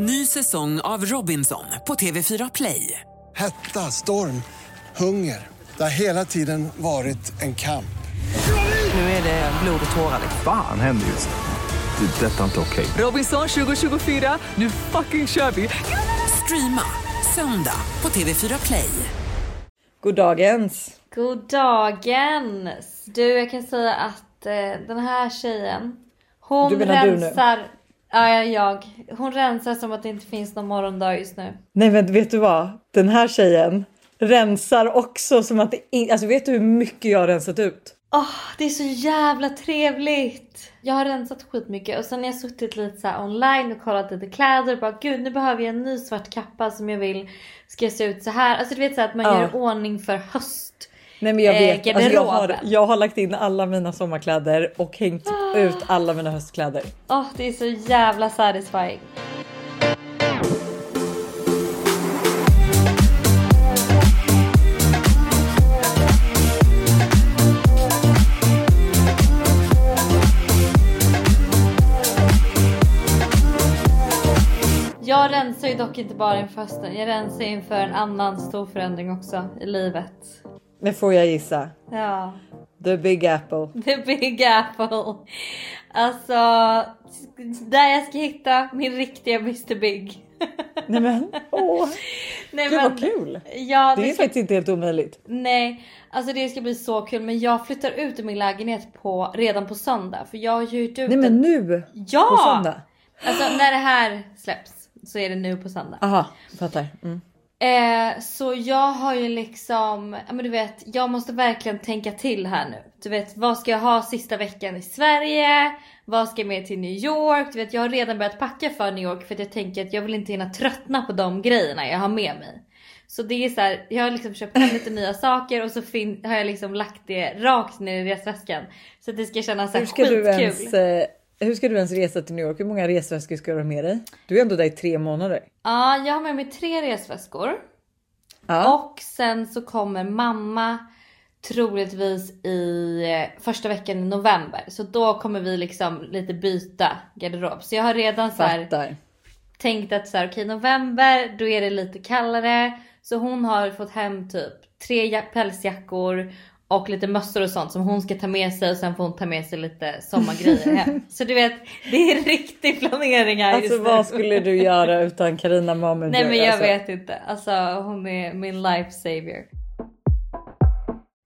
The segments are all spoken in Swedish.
Ny säsong av Robinson på TV4 Play. Hetta, storm, hunger. Det har hela tiden varit en kamp. Nu är det blod och tårar. Fan händer just nu. Det. är Detta är inte okej. Robinson 2024, nu fucking kör vi! Streama söndag på TV4 Play. Goddagens. God dagens! Du, jag kan säga att eh, den här tjejen, hon rensar... Ja, ja, jag. Hon rensar som att det inte finns någon morgondag just nu. Nej men vet du vad? Den här tjejen rensar också som att det in... Alltså vet du hur mycket jag har rensat ut? Åh, det är så jävla trevligt! Jag har rensat skitmycket och sen har jag suttit lite så online och kollat lite kläder och bara gud nu behöver jag en ny svart kappa som jag vill ska se ut så här. Alltså du vet så att man Ja. gör ordning för höst. Nej men jag Eh, vet. Alltså, jag, har, jag har lagt in alla mina sommarkläder och hängt ut alla mina höstkläder. Åh, det är så jävla satisfying. Jag rensar ju dock inte bara inför hösten. Jag rensar inför en annan stor förändring också i livet. Men får jag gissa? Ja. The Big Apple. The Big Apple. Alltså, där jag ska hitta min riktiga Mr Big. Nej men åh, Nej, gud vad kul. Ja, Det är det ska, faktiskt inte helt omöjligt. nej, alltså det ska bli så kul. Men jag flyttar ut ur min lägenhet på, redan på söndag. För jag har ju hyrt ut Nej men nu Ja! på söndag. Alltså när det här släpps så är det nu på söndag. Aha, fattar. Mm. Eh, så jag har ju liksom, ja men du vet, jag måste verkligen tänka till här nu. Du vet, vad ska jag ha sista veckan i Sverige? Vad ska jag med till New York? Du vet, jag har redan börjat packa för New York för att jag tänker att jag vill inte hinna tröttna på de grejerna jag har med mig. Så det är så här, jag har liksom köpt hem lite nya saker och så fin- har jag liksom lagt det rakt ner i resväskan. Så att det ska kännas så här Hur ska, du skitkul. ens, eh, hur ska du ens resa till New York? Hur många resväskor ska du ha med dig? Du är ändå där i tre månader. Ja, jag har med mig tre resväskor. Ja. Och sen så kommer mamma troligtvis i eh, första veckan i november. Så då kommer vi liksom lite byta garderob. Så jag har redan så här tänkt att så här, okej november då är det lite kallare. Så hon har fått hem typ tre ja- pälsjackor och lite mössor och sånt som hon ska ta med sig och sen får hon ta med sig lite sommargrejer hem. Så du vet, det är riktig planering här Alltså just vad skulle du göra utan Carina Moment? Nej men jag alltså? vet inte. Alltså hon är min life savior.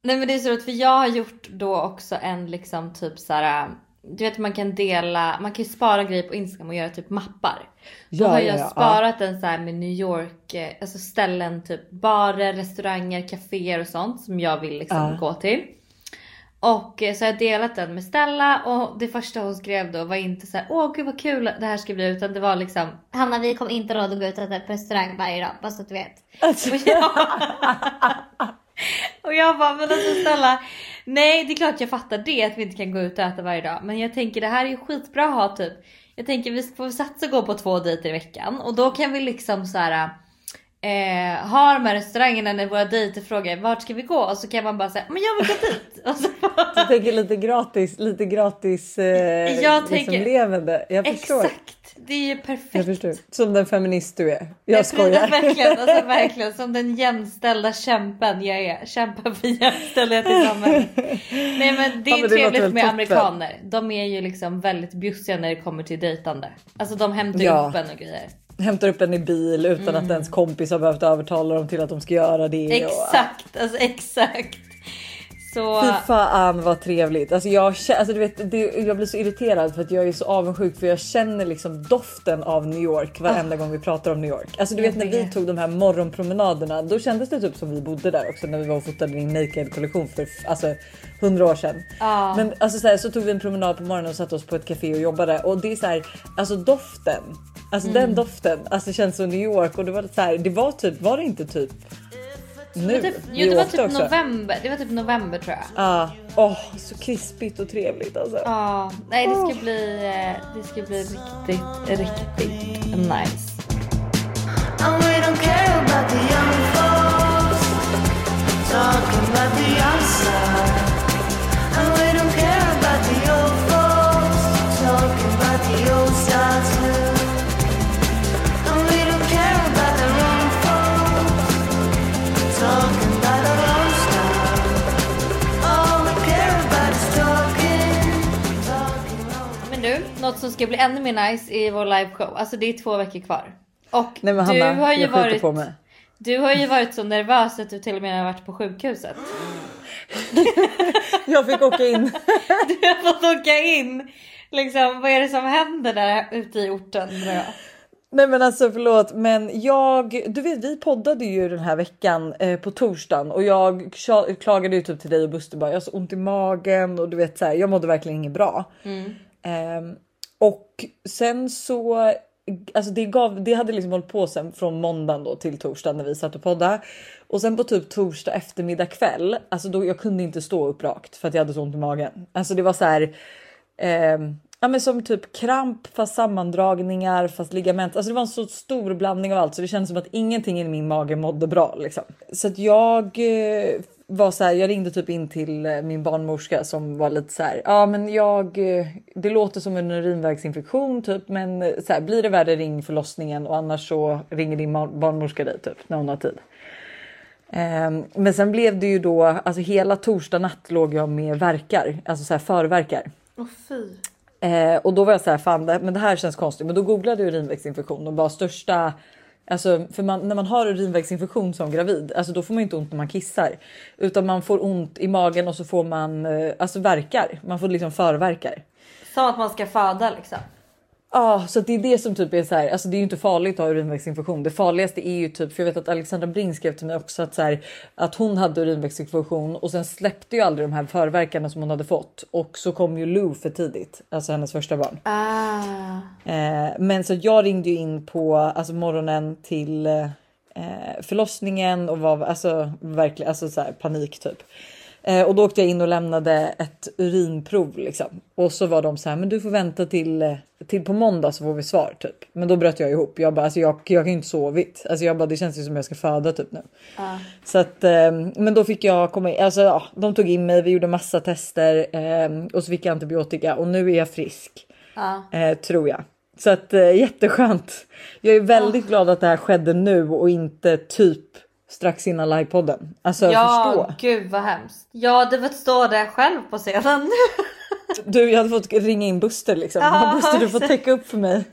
Nej men det är så roligt för jag har gjort då också en liksom typ så här. Du vet man kan dela, man kan ju spara grejer på Instagram och göra typ mappar. Då Ja, har ja, jag ja, sparat en så här med New York, eh, alltså ställen typ barer, restauranger, kaféer och sånt som jag vill liksom Ja. gå till. Och eh, så har jag delat den med Stella och det första hon skrev då var inte så här: åh gud vad kul det här ska bli utan det var liksom Hanna vi kommer inte råd att gå ut och äta på restaurang varje dag, bara så att du vet. Alltså, och jag, och jag bara, men alltså snälla. Nej det är klart jag fattar det att vi inte kan gå ut och äta varje dag. Men jag tänker det här är ju skitbra att ha typ. Jag tänker vi får satsa gå på två dejter i veckan. Och då kan vi liksom så här. Eh, ha de här restaurangerna när våra dejter frågar vart ska vi gå? Och så kan man bara säga men jag vill gå dit. Och så, du tänker lite gratis, lite gratis eh, Jag liksom tänker- levande. Jag förstår. exakt. Det är ju perfekt. Jag förstår. Som den feminist du är. Nej, Jag precis, skojar. Verkligen, alltså, verkligen som den jämställda kämpen jag är. Kämpar för jämställdhet i samhället. Nej men det Ja, är men det trevligt med amerikaner. De är ju liksom väldigt bjussiga när det kommer till dejtande. Alltså de hämtar Ja. upp en och grejer. Hämtar upp en i bil utan att ens kompis har behövt övertala dem till att de ska göra det. och- Exakt, alltså exakt. Så Fy fan vad trevligt. Alltså jag, alltså du vet, det, jag blir så irriterad för att jag är så avundsjuk för jag känner liksom doften av New York varenda gång vi pratar om New York. Alltså du vet när vi tog de här morgonpromenaderna då kändes det typ som vi bodde där också när vi var och fotade din naked kollektion för alltså 100 år sedan. Ja. Men alltså så, här, så tog vi en promenad på morgonen och satte oss på ett café och jobbade och det är så här, alltså doften, alltså Mm. den doften, alltså känns som New York och det var så här, det var typ, var det inte typ nu? det, var typ, jo, det var typ också? november. Det var typ november tror jag. Ja, åh så krispigt och trevligt alltså. Ja, nej det ska bli, eh, det ska bli riktigt, riktigt nice. And we don't care about the young folks talking about the outside. And we don't care about som ska bli ännu mer nice i vår liveshow. Alltså det är två veckor kvar. Och Nej men du Hanna, har ju jag varit på mig. Du har ju varit så nervös att du till och med har varit på sjukhuset. Jag fick åka in. Du har fått åka in. Liksom, vad är det som händer där ute i orten? Nej men alltså förlåt men jag, du vet vi poddade ju den här veckan eh, på torsdagen och jag kla- klagade ju typ till dig och Buster bara jag har så ont i magen och du vet så här, jag mådde verkligen inget bra. Ehm, och sen så Alltså det, gav, det hade liksom hållit på sen från måndagen då till torsdag när vi satt och poddade. Och sen på typ torsdag eftermiddag kväll, alltså då jag kunde inte stå upp rakt för att jag hade så ont i magen. Alltså det var så här. eh, ja men som typ kramp fast sammandragningar fast ligament. Alltså det var en så stor blandning av allt så det kändes som att ingenting i min mage mådde bra liksom. Så att jag eh, var så här, jag ringde typ in till eh, min barnmorska som var lite så här. Ja, men jag. eh, Det låter som en urinvägsinfektion typ, men eh, så här blir det värre ring förlossningen och annars så ringer din barnmorska dig typ när hon har tid. Ehm, men sen blev det ju då alltså hela torsdag natt låg jag med verkar, alltså så här förverkar. Åh fy. Eh, och då var jag så här, fan det, men det här känns konstigt. Men då googlade jag urinvägsinfektion och bara största, alltså för man, när man har urinvägsinfektion som gravid, alltså då får man inte ont när man kissar, utan man får ont i magen och så får man eh, alltså verkar. Man får liksom förverkar. Som att man ska föda liksom. Ja, så att det är det som typ är så här. Alltså det är ju inte farligt att ha urinvägsinfektion. Det farligaste är ju typ, för jag vet att Alexandra Bring skrev till mig också att så här att hon hade urinvägsinfektion och sen släppte ju aldrig de här förverkarna som hon hade fått och så kom ju Lou för tidigt, alltså hennes första barn. Ah. Eh, men så jag ringde ju in på alltså morgonen till eh, förlossningen och var alltså verkligen alltså så här panik typ. Eh, och då åkte jag in och lämnade ett urinprov liksom. Och så var de så här, men du får vänta till, eh, till på måndag så får vi svar typ. Men då bröt jag ihop. Jag bara, alltså jag, jag kan ju inte sovit. Alltså jag bara, det känns ju som jag ska föda typ nu. Så att, eh, men då fick jag komma in, alltså ja, de tog in mig, vi gjorde massa tester eh, och så fick jag antibiotika och nu är jag frisk. Eh, tror jag. Så att eh, jätteskönt. Jag är väldigt glad att det här skedde nu och inte typ strax innan livepodden. Alltså Ja, förstå. gud vad hemskt. Jag hade fått stå där själv på scenen. Du, jag hade fått ringa in Buster liksom. Ja, Buster, du får täcka upp för mig.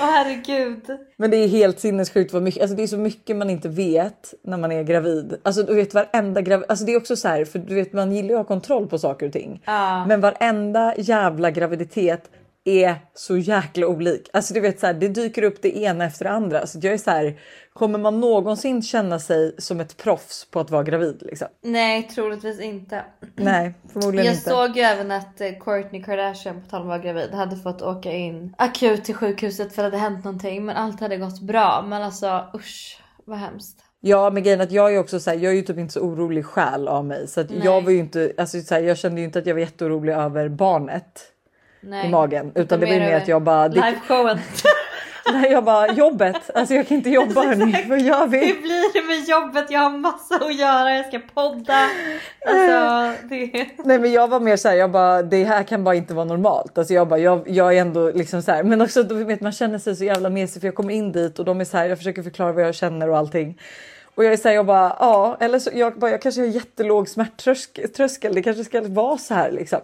Åh herregud. Men det är helt sinnessjukt vad mycket, alltså det är så mycket man inte vet när man är gravid. Alltså du vet varenda gravid, alltså det är också så här, för du vet man gillar ju att ha kontroll på saker och ting. Ja. Men varenda jävla graviditet är så jäkla olik. Alltså du vet så här, det dyker upp det ena efter det andra. Så jag är så här, kommer man någonsin känna sig som ett proffs på att vara gravid liksom? Nej, troligtvis inte. Nej, förmodligen Jag inte. såg ju även att eh, Kourtney Kardashian, på tal om att vara gravid, hade fått åka in akut till sjukhuset för att det hade hänt någonting. Men allt hade gått bra. Men alltså usch, vad hemskt. Ja men grejen att jag är också så här, jag är ju typ inte så orolig själ av mig så att Nej. jag var ju inte, alltså så här, jag kände ju inte att jag var jätteorolig över barnet Nej. i magen utan det var ju mer att jag bara, Liveshowen. nej, jag bara jobbet, alltså jag kan inte jobba hörni, vad gör vi? Hur blir det med jobbet? Jag har massa att göra. Jag ska podda. Alltså, det... Nej men jag var mer så här, jag bara det här kan bara inte vara normalt. Alltså jag bara jag, jag är ändå liksom så här, men också du vet man känner sig så jävla mesig för jag kommer in dit och de är så här, jag försöker förklara vad jag känner och allting. Och jag är så här, jag bara ja, eller så jag bara jag kanske har jättelåg smärttröskel. Det kanske ska vara så här liksom.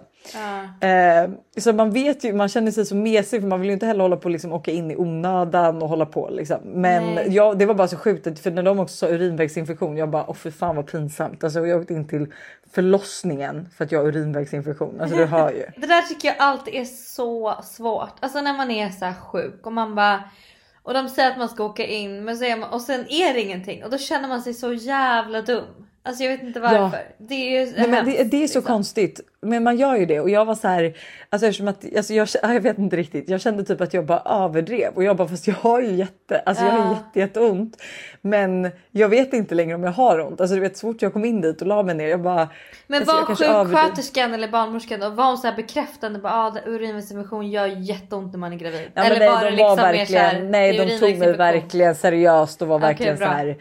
Eh, så man vet ju, man känner sig så mesig för man vill ju inte heller hålla på och liksom åka in i onödan och hålla på liksom. Men Nej. ja, det var bara så sjukt för när de också sa urinvägsinfektion, jag bara åh för fan vad pinsamt. Alltså jag åkte in till förlossningen för att jag har urinvägsinfektion. Alltså du hör ju. det där tycker jag alltid är så svårt. Alltså när man är så sjuk och man bara och de säger att man ska åka in men så är man, och sen är det ingenting och då känner man sig så jävla dum. Alltså jag vet inte varför. Det är ju Nej, men det, hemskt, det är så liksom. konstigt, men man gör ju det och jag var så här. Alltså eftersom att alltså jag, jag vet inte riktigt. Jag kände typ att jag bara överdrev och jag bara fast jag har ju jätte, alltså jag har Ja. jätte, jätteont. Men jag vet inte längre om jag har ont. Alltså du vet så fort jag kom in dit och la mig ner. Jag bara. Men alltså, var överdrev. sjuksköterskan eller barnmorskan och var hon så här bekräftande på ah, urinvägsinfektion gör jätteont när man är gravid? Ja, eller nej, var det de liksom var mer så verkligen, här, nej de tog mig verkligen seriöst och var verkligen bra. så här.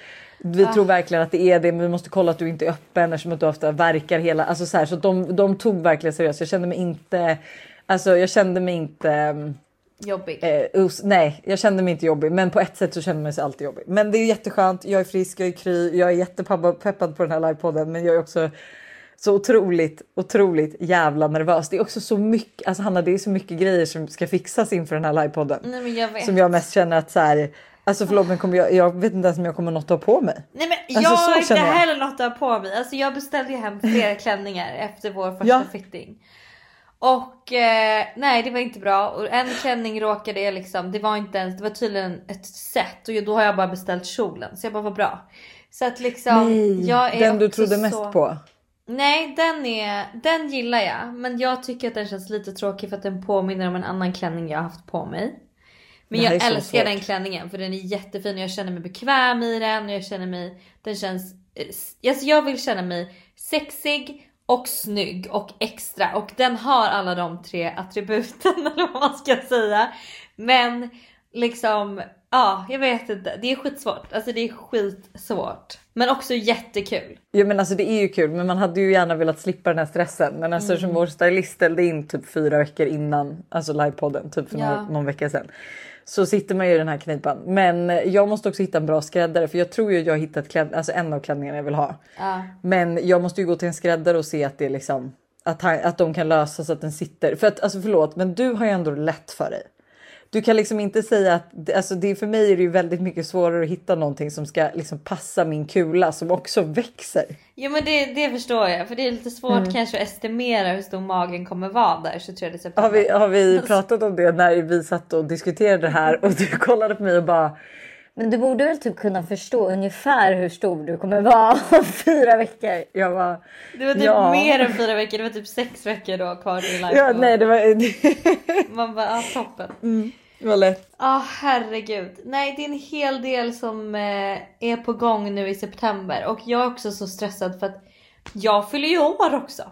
Vi tror verkligen att det är det men vi måste kolla att du inte är öppen eftersom att du ofta verkar hela, alltså så här så de, de tog verkligen seriöst. Jag kände mig inte, alltså jag kände mig inte ehm, Jobbig. Eh, nej, jag kände mig inte jobbig, men på ett sätt så kände man sig alltid jobbig. Men det är jätteskönt. Jag är frisk, jag är kry, jag är jättepeppad på den här livepodden, men jag är också Så otroligt, otroligt jävla nervös. Det är också så mycket, alltså Hanna det är så mycket grejer som ska fixas inför den här livepodden. Nej men jag vet. Som jag mest känner att så här, alltså förlåt men kommer jag, jag vet inte ens om jag kommer något att ha på mig. Nej men Alltså, jag har inte heller något att ha på mig. Alltså jag beställde ju hem flera klänningar efter vår första Ja. fitting. Och eh, nej det var inte bra och en klänning råkade jag liksom, det var inte ens, det var tydligen ett set och då har jag bara beställt kjolen så jag bara var bra. Så att liksom Nej, jag är den du trodde mest så... på. Nej den är, den gillar jag men jag tycker att den känns lite tråkig för att den påminner om en annan klänning jag har haft på mig. Men jag älskar den klänningen för den är jättefin och jag känner mig bekväm i den och jag känner mig, den känns, alltså jag vill känna mig sexig och snygg och extra och den har alla de tre attributen eller vad man ska säga. Men liksom, ja jag vet inte, det är skitsvårt. Alltså det är skitsvårt. Men också jättekul. Ja men alltså det är ju kul men man hade ju gärna velat slippa den här stressen. Men alltså Mm. som vår stylist ställde in typ fyra veckor innan alltså livepodden typ för Ja. någon, någon vecka sedan. Så sitter man ju i den här knipan. Men jag måste också hitta en bra skräddare för jag tror ju jag har hittat kläd, alltså en av klänningarna jag vill ha. Ja. Men jag måste ju gå till en skräddare och se att det är liksom att, han, att de kan lösa så att den sitter. För att alltså förlåt men du har ju ändå lätt för dig. Du kan liksom inte säga att alltså det för mig är det ju väldigt mycket svårare att hitta någonting som ska liksom passa min kula som också växer. Jo men det, det förstår jag för det är lite svårt Mm. kanske att estimera hur stor magen kommer vara där 23 september. Har vi, har vi pratat om det när vi satt och diskuterade det här och du kollade på mig och bara Men du borde väl typ kunna förstå ungefär hur stor du kommer vara om fyra veckor. jag bara Det var typ Ja. mer än fyra veckor, det var typ sex veckor då kvar till live. ja, nej det var, Man bara, ah, toppen. Det var lätt. Ja herregud. Nej det är en hel del som eh, är på gång nu i september och jag är också så stressad för att jag fyller ju år också.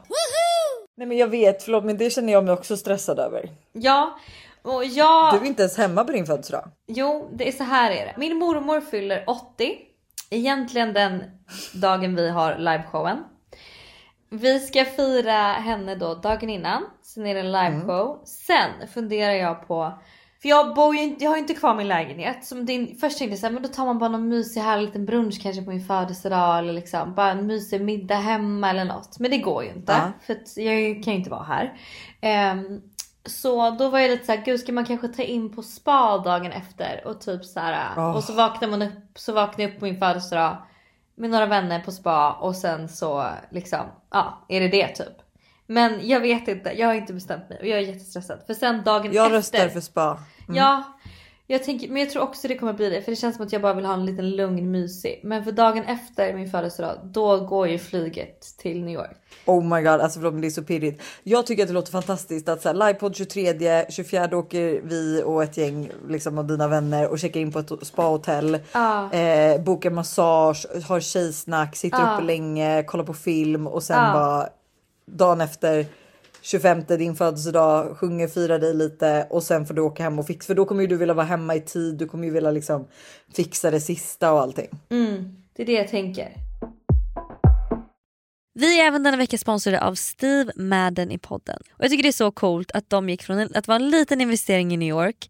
Nej men jag vet förlåt men det känner jag mig också stressad över. Ja och jag... Du är inte ens hemma på din födelsedag. Jo, det är så här är det. Min mormor fyller 80. Egentligen den dagen vi har liveshowen. Vi ska fira henne då dagen innan. Sen är det en liveshow. Sen funderar jag på för jag bor ju inte, jag har inte kvar min lägenhet. Som din, först tänkte jag såhär, men då tar man bara någon mysig härlig liten brunch kanske på min födelsedag eller liksom bara en mysig middag hemma eller något. Men det går ju inte Ja. för jag kan ju inte vara här. Ehm, så då var jag lite såhär, gud ska man kanske ta in på spa dagen efter och typ såhär Åh. och så vaknar man upp, så vaknar jag upp på min födelsedag med några vänner på spa och sen så liksom, ja är det det typ. Men jag vet inte, jag har inte bestämt mig och jag är jättestressad för sen dagen Jag efter. röstar för spa. Ja, jag tänker, men jag tror också det kommer bli det för det känns som att jag bara vill ha en liten lugn mysig. Men för dagen efter min födelsedag, då går ju flyget till New York. Oh my god, alltså förlåt men det är så pirrigt. Jag tycker att det låter fantastiskt att så här, livepodd 23, 24 åker vi och ett gäng liksom, av dina vänner och checkar in på ett spahotell. Ja. Eh, bokar massage, har tjejsnack, sitter Ja. uppe länge, kollar på film och sen Ja. bara dagen efter 25 din födelsedag, sjunger, firar dig lite och sen får du åka hem och fixa. För då kommer ju du vilja vara hemma i tid. Du kommer ju vilja liksom fixa det sista och allting. Mm, det är det jag tänker. Vi är även denna vecka sponsrade av Steve Madden i podden. Och Jag tycker det är så coolt att de gick från att vara en liten investering i New York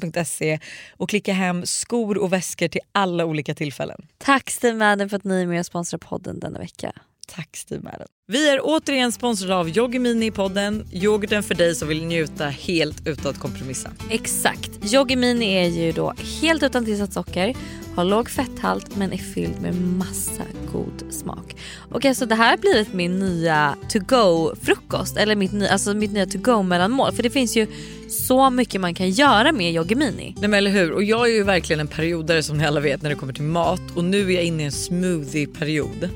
steamadden.se och klicka hem skor och väskor till alla olika tillfällen. Tack Steve Madden för att ni är med och sponsrar podden denna vecka. Tack Steve Madden. Vi är återigen sponsrade av Yoggi Mini i podden. Yoghurten för dig som vill njuta helt utan att kompromissa. Exakt. Yoggi Mini är ju då helt utan tillsatt socker har låg fetthalt men är fylld med massa god smak. Och alltså det här har blivit min nya to go frukost eller mitt, ny, alltså mitt nya to go mellanmål för det finns ju så mycket man kan göra med Yoggi Mini. Nej men eller hur och jag är ju verkligen en periodare som ni alla vet när det kommer till mat och nu är jag inne i en smoothie-period.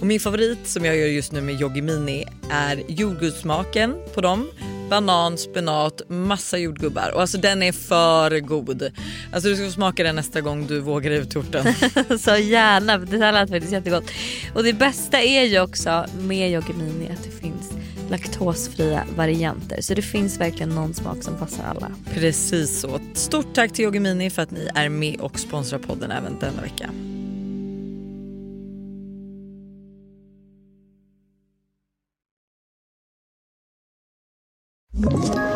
Och min favorit som jag gör just nu med Yoggi Mini är jordgubbssmaken på dem. Banan, spenat, massa jordgubbar och alltså den är för god. Alltså du ska få smaka den nästa gång du vågar ut torten. så gärna, det här lät faktiskt jättegott. Och det bästa är ju också med Yoggi Mini att det finns laktosfria varianter. Så det finns verkligen någon smak som passar alla. Precis så. Stort tack till Yogimini för att ni är med och sponsrar podden även denna vecka. Ett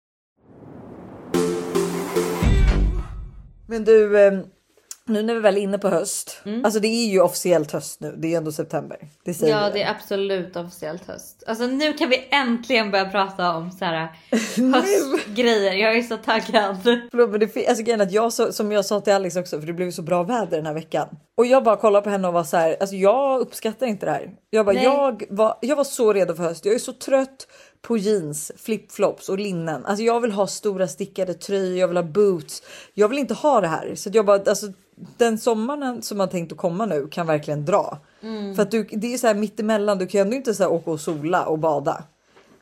Men du, eh, nu när vi väl är inne på höst. Alltså det är ju officiellt höst nu. Det är ju ändå september. Det säger Ja det är absolut officiellt höst. Alltså nu kan vi äntligen börja prata om så här höstgrejer. Jag är så taggad. Förlåt, men det, alltså, grejen att jag som jag sa till Alex också, för det blev så bra väder den här veckan. Och jag bara kollade på henne och var så här, alltså jag uppskattar inte det här. Jag bara, Nej. jag var, jag var så redo för höst. Jag är så trött på jeans, flipflops och linnen. Alltså jag vill ha stora stickade tröjor, jag vill ha boots. Jag vill inte ha det här. Så jag bara, alltså den sommaren som man tänkt att komma nu kan verkligen dra. Mm. För att du, det är så här mittemellan, du kan ju ändå inte så åka och sola och bada.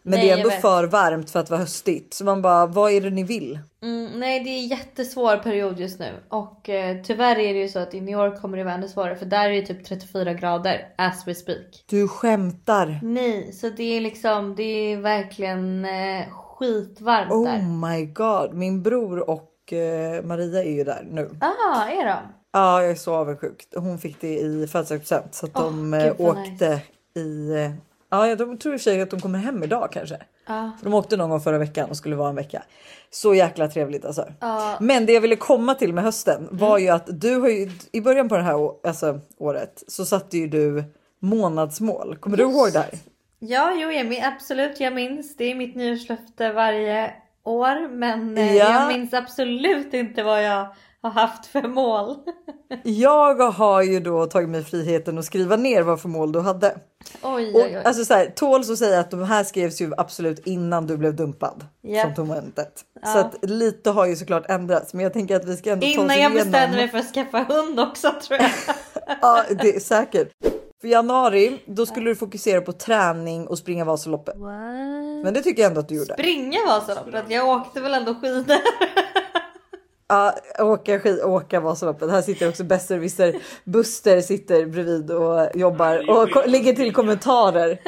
Men Nej, det är ändå för varmt för att vara höstigt. Så man bara, vad är det ni vill? Mm, nej det är en jättesvår period just nu. Och eh, tyvärr är det ju så att i New York kommer det vara ännu svårare. För där är det typ 34 grader as we speak. Du skämtar. Nej, så det är liksom, det är verkligen eh, skitvarmt Oh där. my god, min bror och eh, Maria är ju där nu. Ah, är de? Ja, jag är så avundsjuk. Hon fick det i födelsedagspresent så att Åh, de gud, eh, vad åkte i. Ja, jag tror i och för sig att de kommer hem idag kanske. Ja. För de åkte någon gång förra veckan och skulle vara en vecka. Så jäkla trevligt alltså. Ja. Men det jag ville komma till med hösten var ju att du har ju i början på det här alltså, året så satte ju du månadsmål. Kommer du ihåg det här? Ja, jo, jag min, absolut, jag minns. Det är mitt nyårslöfte varje år, men eh, Ja. jag minns absolut inte vad jag har haft för mål. Jag har ju då tagit mig friheten att skriva ner vad för mål du hade. Oj, Och, oj, oj. alltså så här, tåls att säga att de här skrevs ju absolut innan du blev dumpad Ja. som momentet. Ja. Så att lite har ju såklart ändrats, men jag tänker att vi ska ändå ta oss Innan jag igenom. bestämde mig för att skaffa hund också tror jag. Ja, det är säkert. För januari, då skulle du fokusera på träning och springa Vasaloppet. Men det tycker jag ändå att du gjorde. Springa Vasaloppet, jag åkte väl ändå skidor. Ja, åka, skid, åka Vasaloppet. Här sitter också besserwisser. Buster sitter bredvid och jobbar och lägger till kommentarer.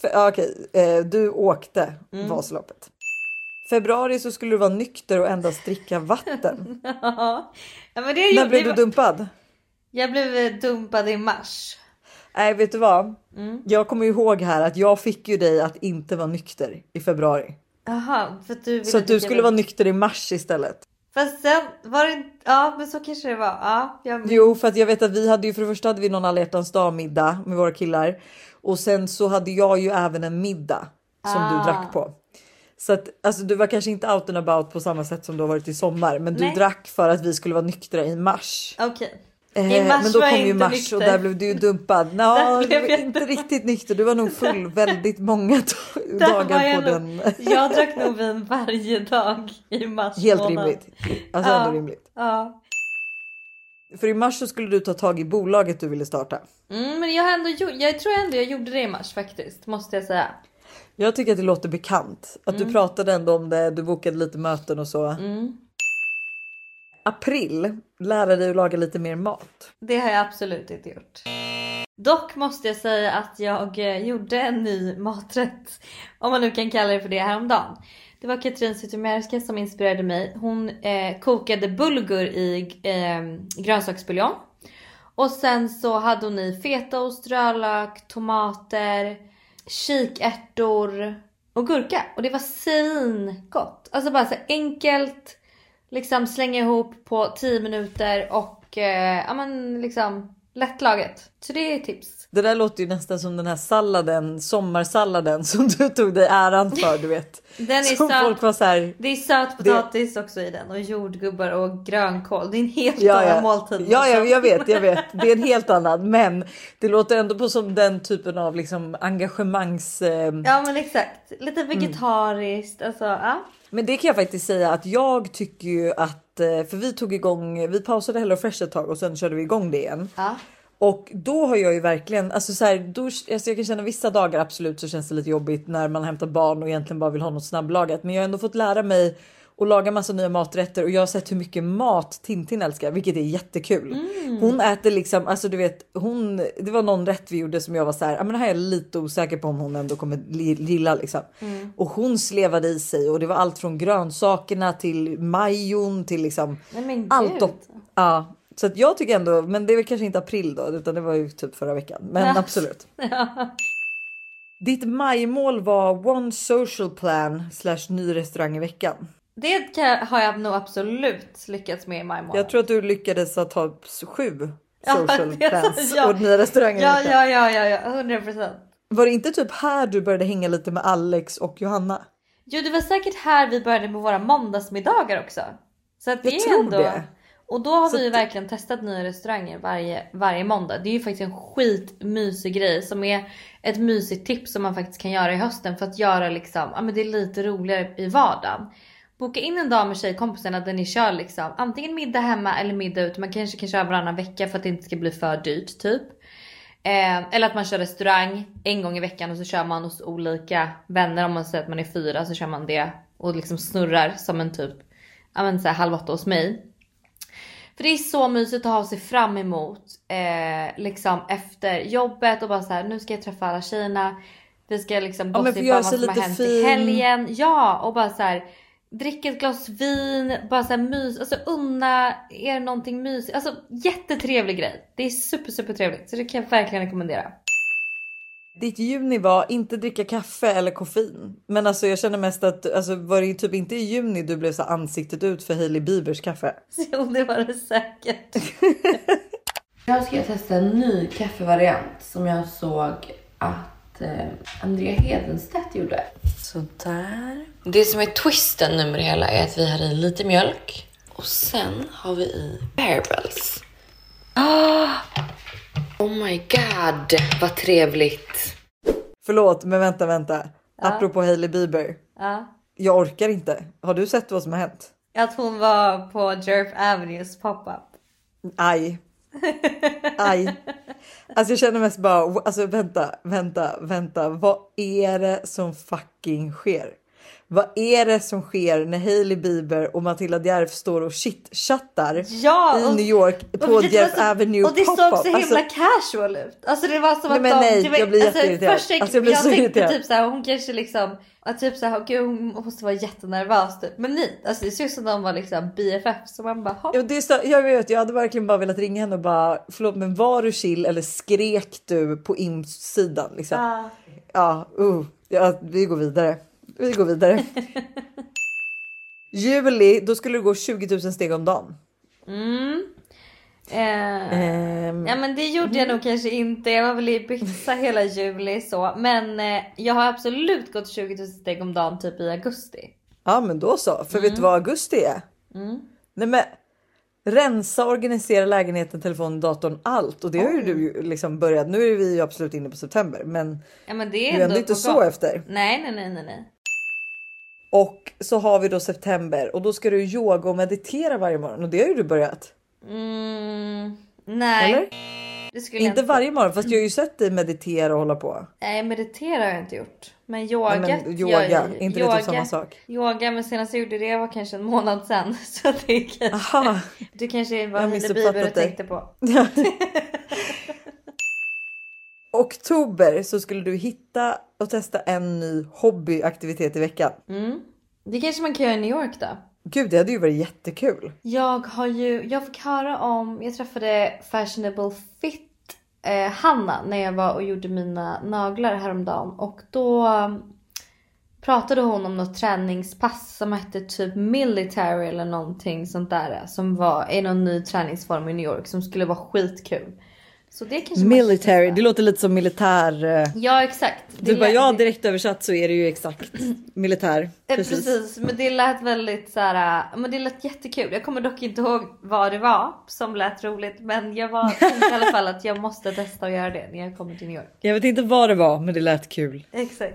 För, okej, eh, du åkte Mm. Vasaloppet. Februari så skulle du vara nykter och endast dricka vatten. ja, men det När blev det du dumpad? Jag blev eh, dumpad i mars. Nej, vet du vad? Mm. Jag kommer ihåg här att jag fick ju dig att inte vara nykter i februari. Jaha, för att du ville Så att du skulle vara nykter i mars istället. Fast sen var det inte, ja men så kanske det var. Ja, jag, Jo, för att jag vet att vi hade ju för det första hade vi någon alla hjärtans dag middag med våra killar och sen så hade jag ju även en middag som Ah. du drack på. Så att alltså, du var kanske inte out and about på samma sätt som du har varit i sommar, men du Nej. drack för att vi skulle vara nyktra i mars. Okej. Eh, men då kom ju mars nykter. och där blev du ju dumpad. Nå, du var inte riktigt nykter. Du var nog full väldigt många dagar på nog- den. Jag drack nog vin varje dag i mars Helt månad. rimligt. Alltså ja. ändå rimligt. Ja. För i mars så skulle du ta tag i bolaget du ville starta. Mm, men jag ändå jag tror ändå jag gjorde det i mars faktiskt, måste jag säga. Jag tycker att det låter bekant. Att Mm. du pratade ändå om det, du bokade lite möten och så. Mm. April, lära dig att laga lite mer mat. Det har jag absolut inte gjort. Dock måste jag säga att jag eh, gjorde en ny maträtt, om man nu kan kalla det för det, häromdagen. Det var Katrin Zytomierska som inspirerade mig. Hon eh, kokade bulgur i eh, grönsaksbuljong. Och sen så hade hon i fetaost, rödlök, tomater, kikärtor och gurka. Och det var svingott. Alltså bara så enkelt, liksom slänga ihop på 10 minuter och eh, ja men liksom lättlaget. Så det är tips. Det där låter ju nästan som den här salladen, sommarsalladen som du tog dig äran för du vet. Den är som söt. folk var så här. Det är sötpotatis också i den och jordgubbar och grönkål. Det är en helt Ja, annan ja. måltid. ja, ja, jag vet, jag vet. Det är en helt annan, men det låter ändå på som den typen av liksom engagemangs. Eh, Ja men exakt. Lite vegetariskt. Alltså ja. Men det kan jag faktiskt säga att jag tycker ju att eh, för vi tog igång. Vi pausade Hello Fresh ett tag och sen körde vi igång det igen. Ja. Och då har jag ju verkligen, alltså så här, då, alltså jag kan känna vissa dagar absolut så känns det lite jobbigt när man hämtar barn och egentligen bara vill ha något snabblagat. Men jag har ändå fått lära mig att laga massa nya maträtter och jag har sett hur mycket mat Tintin älskar, vilket är jättekul. Hon äter liksom, alltså du vet, hon, det var någon rätt vi gjorde som jag var så här, "Ja, men det här är jag lite osäker på om hon ändå kommer gilla liksom. Och hon slevade i sig och det var allt från grönsakerna till majon till liksom Nej allt upp. Ja, så att jag tycker ändå, men det är väl kanske inte april då, utan det var ju typ förra veckan. Men Ja. absolut. Ditt majmål var one social plan slash ny restaurang i veckan. Det kan, har jag nog absolut lyckats med i maj månad. Jag tror att du lyckades att ha sju Ja, social plans ja. och nya restauranger Ja, ja, ja, ja, ja, 100 procent. Var det inte typ här du började hänga lite med Alex och Johanna? Jo, det var säkert här vi började med våra måndagsmiddagar också. Så att det Jag är tror ändå... det. Och då har Så vi ju verkligen testat nya restauranger varje, varje måndag. Det är ju faktiskt en skitmysig grej som är ett mysigt tips som man faktiskt kan göra i hösten för att göra liksom, ja men det är lite roligare i vardagen. Boka in en dag med tjejkompisarna där ni kör liksom antingen middag hemma eller middag ute. Man kanske kan köra varannan vecka för att det inte ska bli för dyrt typ. Eh, eller att man kör restaurang en gång i veckan och så kör man hos olika vänner. Om man säger att man är fyra så kör man det och liksom snurrar som en typ, ja men så här halv åtta hos mig. För det är så mysigt att ha sig fram emot eh, liksom efter jobbet och bara så här nu ska jag träffa alla tjejerna. Vi ska liksom Ja, gossipa om vad som har hänt i fin. helgen. Ja och bara så här dricka ett glas vin, bara så här mys, alltså unna er någonting mysigt. Alltså jättetrevlig grej. Det är super super trevligt så det kan jag verkligen rekommendera. Ditt juni var inte dricka kaffe eller koffein. Men alltså jag känner mest att alltså, var det typ inte i juni du blev så ansiktet ut för Hailey Biebers kaffe? Jo det var det säkert. jag ska testa en ny kaffevariant som jag såg att eh, Andrea Hedenstedt gjorde. Sådär. Det som är twisten nu med det hela är att vi har i lite mjölk och sen har vi i Bearbells. Ah! Oh my god, vad trevligt. Förlåt, men vänta, vänta. Ja. Apropå Hailey Bieber. Ja. Jag orkar inte. Har du sett vad som har hänt? Att hon var på Jerp Avenues pop-up. Aj. Aj. Alltså jag känner mest bara, alltså vänta, vänta, vänta. Vad är det som fucking sker? Vad är det som sker när Hailey Bieber och Matilda Djerf står och shit-chattar Ja, i och- New York på så- Avenue Och det såg så himla Alltså, casual ut. Alltså det var som Nej, att de... nej, var, jag blir alltså, jätteirriterad. Först Alltså, jag blir jag så tänkte irriterad. typ såhär, hon kanske liksom... Att typ såhär, gud hon måste vara jättenervös typ. Men nej, alltså det ser ut som de var liksom BFF. Så man bara. Ja, det är så, jag vet, jag hade verkligen bara velat ringa henne och bara förlåt, men var du chill eller skrek du på insidan? Liksom? Ja. Ja, uh, ja, vi går vidare. Vi går vidare. Juli, då skulle du gå 20 000 steg om dagen. Mm. Eh, Ehm, Ja men det gjorde jag nog kanske inte. Jag var väl i byxa hela juli så. Men eh, jag har absolut gått 20 000 steg om dagen typ i augusti. Ja, men då så. För vet du vad augusti är? Mm. Nej, men rensa, organisera lägenheten, telefonen, datorn, allt. Och det har ju du liksom börjat. Nu är vi ju absolut inne på september, men Ja men det du är är ändå ändå inte så gång. efter. Nej nej nej nej. Och så har vi då september och då ska du yoga och meditera varje morgon och det har ju du börjat. Mm, nej. Eller? Jag Inte varje morgon, fast jag har ju sett dig meditera och hålla på. Nej meditera har jag inte gjort. Men yoga. Nej, men yoga, inte det typ samma sak? Yoga men senast jag gjorde det var kanske en månad sedan. Så det kanske, Aha. det kanske Jag var Hailey Bieber du tänkte på. Oktober så skulle du hitta och testa en ny hobbyaktivitet i veckan. Mm. Det kanske man kan göra i New York då. Gud det hade ju varit jättekul. Jag har ju, jag fick höra om, jag träffade Fashionable Fit eh, Hanna när jag var och gjorde mina naglar häromdagen och då um, pratade hon om något träningspass som hette typ military eller någonting sånt där som var i någon ny träningsform i New York som skulle vara skitkul. Så det kanske Military, det låter lite som militär. eh, Ja exakt. Det Du bara lät- ja direkt översatt så är det ju exakt militär. Eh, Precis. men det lät väldigt så här, men det lät jättekul. Jag kommer dock inte ihåg vad det var som lät roligt men jag var tänkte i alla fall att jag måste testa att göra det när jag kommer till New York. Jag vet inte vad det var men det lät kul. Exakt.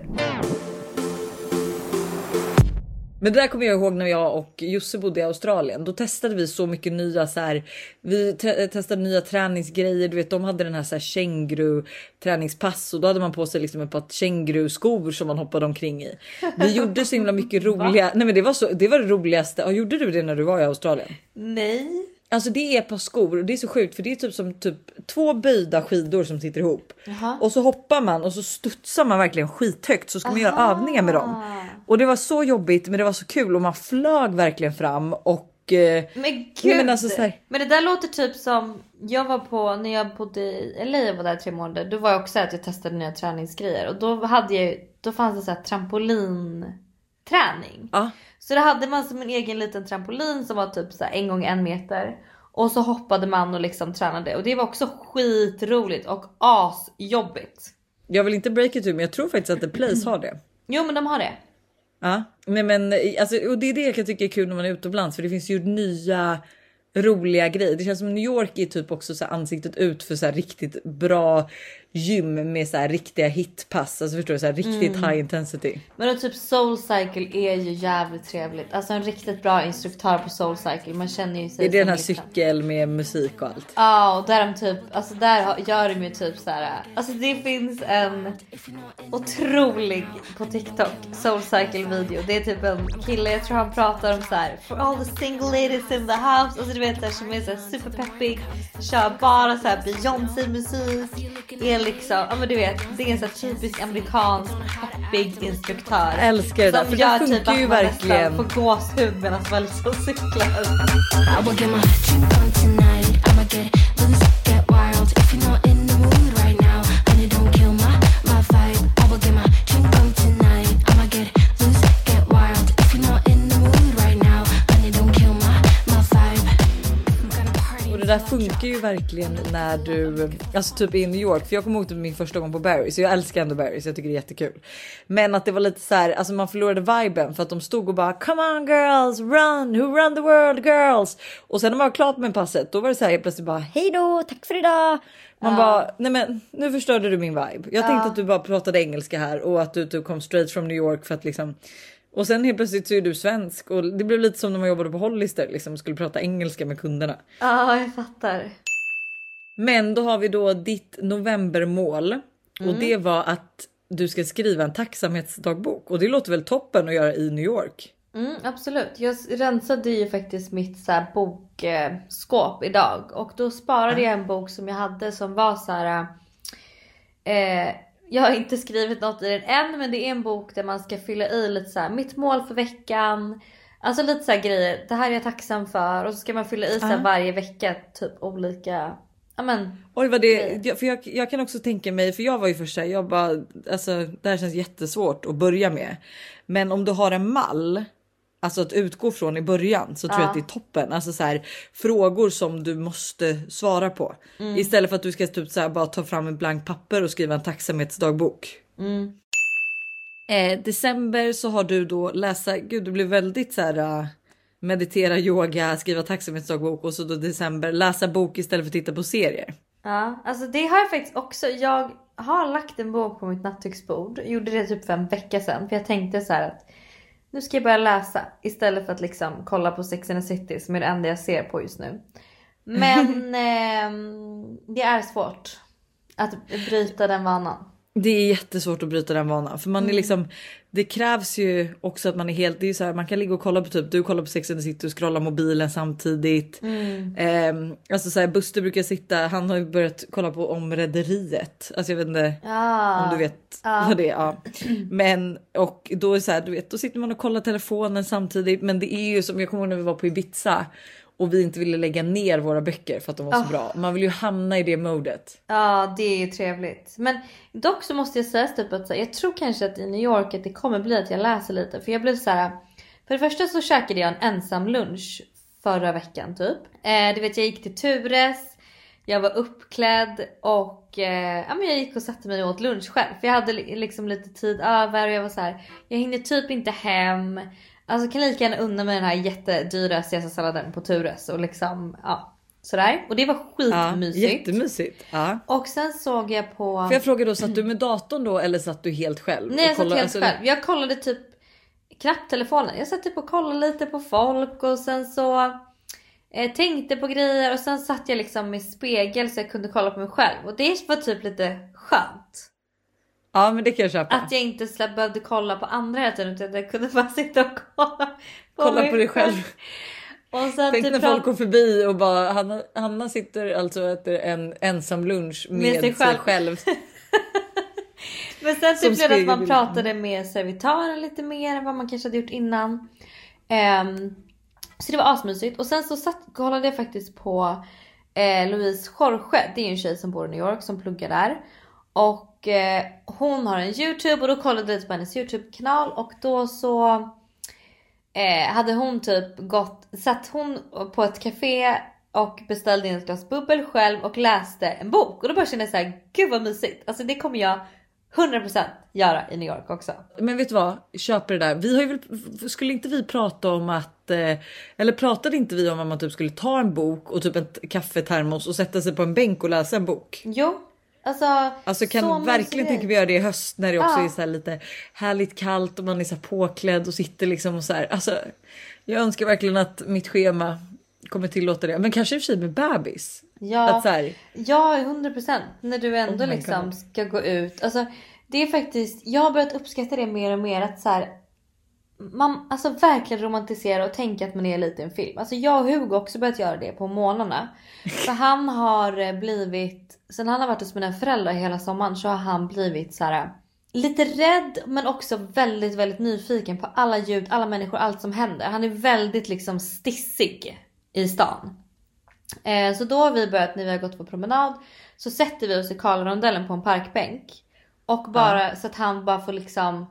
Men det där kommer jag ihåg när jag och Josse bodde i Australien. Då testade vi så mycket nya så här. Vi te- testade nya träningsgrejer. Du vet, de hade den här, så här känguru träningspass och då hade man på sig liksom ett par känguru skor som man hoppade omkring i. Vi gjorde så himla mycket roliga. Nej, men det var så. Det var det roligaste. Ja, gjorde du det när du var i Australien? Nej. Alltså det är ett par skor och det är så sjukt för det är typ som typ två böjda skidor som sitter ihop. Jaha. Och så hoppar man och så studsar man verkligen skithögt så ska man göra övningar med dem. Och det var så jobbigt men det var så kul och man flög verkligen fram och eh, Men gud. Men alltså Men det där låter typ som jag var på när jag bodde i LA och var där tre månader. Då var jag också att jag testade nya träningsgrejer och då hade jag då fanns det så här trampolinträning. Ja. Så då hade man som en egen liten trampolin som var typ så här en gång en meter. Och så hoppade man och liksom tränade och det var också skitroligt och asjobbigt. jag vill inte break it to men jag tror faktiskt att The Place har det. Jo men de har det. Ja, nej men alltså, och det är det jag kan tycka är kul när man är utomlands för det finns ju nya roliga grejer. Det känns som New York är typ också så här ansiktet ut för så här riktigt bra gym med så här riktiga hitpass. Alltså förstår du? Så här riktigt Mm. high intensity. Men då typ Soulcycle är ju jävligt trevligt. Alltså en riktigt bra instruktör på Soulcycle. Man känner ju sig Är det den som här liksom- cykel med musik och allt? Ja och där de typ, alltså där gör de ju typ så här. Alltså det finns en otrolig på TikTok Soulcycle video. Det är typ en kille, jag tror han pratar om så här for all the single ladies in the house. Alltså du vet här, som är så här superpeppig. Kör bara så här Beyoncé musik. Är liksom, ja men du vet det är en så här typisk amerikansk peppig instruktör. Jag älskar det där, Som för det gör funkar typ att ju man verkligen. nästan får gåshud medan man liksom cyklar. Där funkar ju verkligen när du, alltså typ i New York, för jag kommer ihåg typ min första gång på Barry's, så jag älskar ändå Barry's, jag tycker det är jättekul. Men att det var lite så här, alltså man förlorade viben för att de stod och bara come on girls, run, who run the world girls. Och sen när man var klart med passet, då var det så här helt plötsligt bara hej då, tack för idag. Man Ja. bara, nej men nu förstörde du min vibe. Jag tänkte Ja. att du bara pratade engelska här och att du, du kom straight from New York för att liksom och sen helt plötsligt så är du svensk och det blev lite som när man jobbade på Hollister liksom skulle prata engelska med kunderna. Ja jag fattar. Men då har vi då ditt novembermål och Mm. det var att du ska skriva en tacksamhetsdagbok och det låter väl toppen att göra i New York? Mm, absolut. Jag rensade ju faktiskt mitt så här bokskåp idag och då sparade jag en bok som jag hade som var så här. Eh, jag har inte skrivit något i den än men det är en bok där man ska fylla i lite så här mitt mål för veckan. Alltså lite så här grejer. Det här är jag tacksam för och så ska man fylla i så här Ja. varje vecka typ olika. Ja men. Oj vad det, jag, för jag, jag kan också tänka mig, för jag var ju först såhär, jag bara, alltså det här känns jättesvårt att börja med. Men om du har en mall, alltså att utgå från i början så tror jag Ja. att det är toppen. Alltså så här, frågor som du måste svara på. Mm. Istället för att du ska typ så här, bara ta fram en blank papper och skriva en tacksamhetsdagbok. Mm. Eh, december så har du då läsa, gud det blir väldigt så här uh, meditera, yoga, skriva tacksamhetsdagbok och så då december läsa bok istället för att titta på serier. Ja, alltså det har jag faktiskt också. Jag har lagt en bok på mitt nattduksbord. Gjorde det typ för en vecka sedan. För jag tänkte så här att nu ska jag börja läsa istället för att liksom kolla på Sex and the City som är det enda jag ser på just nu. Men ehm, det är svårt att bryta den vanan. Det är jättesvårt att bryta den vanan för man är Mm. liksom. Det krävs ju också att man är helt. Det är ju så här, man kan ligga och kolla på typ du kollar på Sex and the City och scrolla mobilen samtidigt. Mm. Ehm, alltså så här, Buster brukar sitta. Han har ju börjat kolla på om Rederiet. Alltså jag vet inte Ah. om du vet Ja. vad det är. Ja. Men och då är så här, du vet, då sitter man och kollar telefonen samtidigt. Men det är ju som jag kommer ihåg när vi var på Ibiza och vi inte ville lägga ner våra böcker för att de var så Ah. bra. Man vill ju hamna i det modet. Ja det är ju trevligt. Men dock så måste jag säga typ att jag tror kanske att i New York att det kommer bli att jag läser lite. För jag blev så här. För det första så käkade jag en ensam lunch förra veckan typ. Eh, du vet jag gick till Tures. Jag var uppklädd och eh, ja, men jag gick och satte mig och åt lunch själv. För jag hade li- liksom lite tid över och jag var så här. Jag hinner typ inte hem. Alltså kan lika gärna unna mig den här jättedyra caesarsalladen på Tures och liksom ja sådär. Och det var skitmysigt. jättemysigt. Ja. Och sen såg jag på... Får jag fråga då, satt du med datorn då eller satt du helt själv? Nej jag satt helt alltså, själv. Jag kollade typ knappt telefonen. Jag satt typ och kollade lite på folk och sen så eh, tänkte på grejer och sen satt jag liksom med spegel så jag kunde kolla på mig själv. Och det var typ lite skönt. Ja men det kan jag köpa. Att jag inte släpp, behövde kolla på andra hela tiden utan jag kunde bara sitta och kolla på Kolla mig på dig själv. Och sen Tänk typ när folk går förbi och bara Hanna, Hanna sitter alltså och äter en ensam lunch med, sig själv. Men sen typ blev det att man pratade med servitören lite mer än vad man kanske hade gjort innan. Ehm, så det var asmysigt. Och sen så satt, kollade jag faktiskt på eh, Louise Jorge. Det är ju en tjej som bor i New York som pluggar där. Och eh, hon har en YouTube och då kollade jag lite på hennes YouTube-kanal och då så eh, hade hon typ gått, satt hon på ett café och beställde in ett glas bubbel själv och läste en bok. Och då bara kände jag såhär, gud vad mysigt. Alltså det kommer jag 100% göra i New York också. Men vet du vad? Köper det där. Vi har ju väl, skulle inte vi prata om att eh, eller pratade inte vi om att man typ skulle ta en bok och typ ett kaffetermos och sätta sig på en bänk och läsa en bok? Jo, alltså. Alltså kan verkligen tänka vi göra det i höst när det också Ja. är så här lite härligt kallt och man är så påklädd och sitter liksom och så här. Alltså, jag önskar verkligen att mitt schema kommer tillåta det. Men kanske i och för sig med bebis. Ja, Att så här, ja 100% när du ändå Oh liksom God. ska gå ut. Alltså, det är faktiskt, jag har börjat uppskatta det mer och mer att så här, man alltså verkligen romantisera och tänka att man är lite i en film. Alltså jag och Hugo också börjat göra det på månaderna. För han har eh, blivit, sen han har varit hos mina föräldrar hela sommaren så har han blivit så här lite rädd men också väldigt väldigt nyfiken på alla ljud, alla människor, allt som händer. Han är väldigt liksom stissig i stan. Eh, så då har vi börjat när vi har gått på promenad så sätter vi oss i Karlarondellen på en parkbänk. Och bara så att han bara får liksom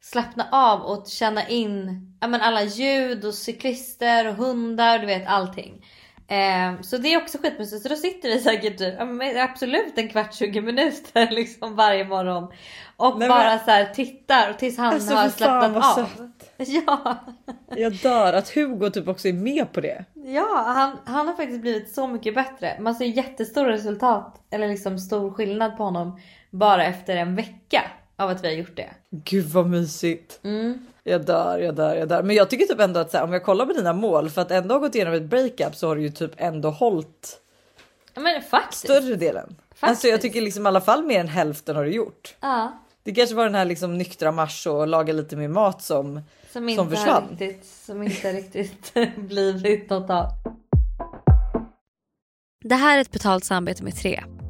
slappna av och känna in ja, men alla ljud och cyklister och hundar, du vet allting. Eh, så det är också skitmysigt. Så då sitter vi säkert ja, absolut en kvart 20 minuter liksom varje morgon. Och Nej, bara men- så här tittar och tills han Alltså, har slappnat av. Ja. jag dör att Hugo typ också är med på det. Ja, han, han har faktiskt blivit så mycket bättre. Man ser jättestora resultat, eller liksom stor skillnad på honom bara efter en vecka av att vi har gjort det. Gud vad mysigt. Mm. Jag dör, jag dör, jag dör. Men jag tycker typ ändå att så här, om jag kollar på dina mål för att ändå ha gått igenom ett breakup så har du ju typ ändå hållit Ja men faktiskt. större delen. Alltså jag tycker liksom i alla fall mer än hälften har du gjort. Ja, Det kanske var den här liksom nyktra mars och laga lite mer mat som, som inte som försvann. riktigt, som inte riktigt blivit något av. Det här är ett betalt samarbete med Tre.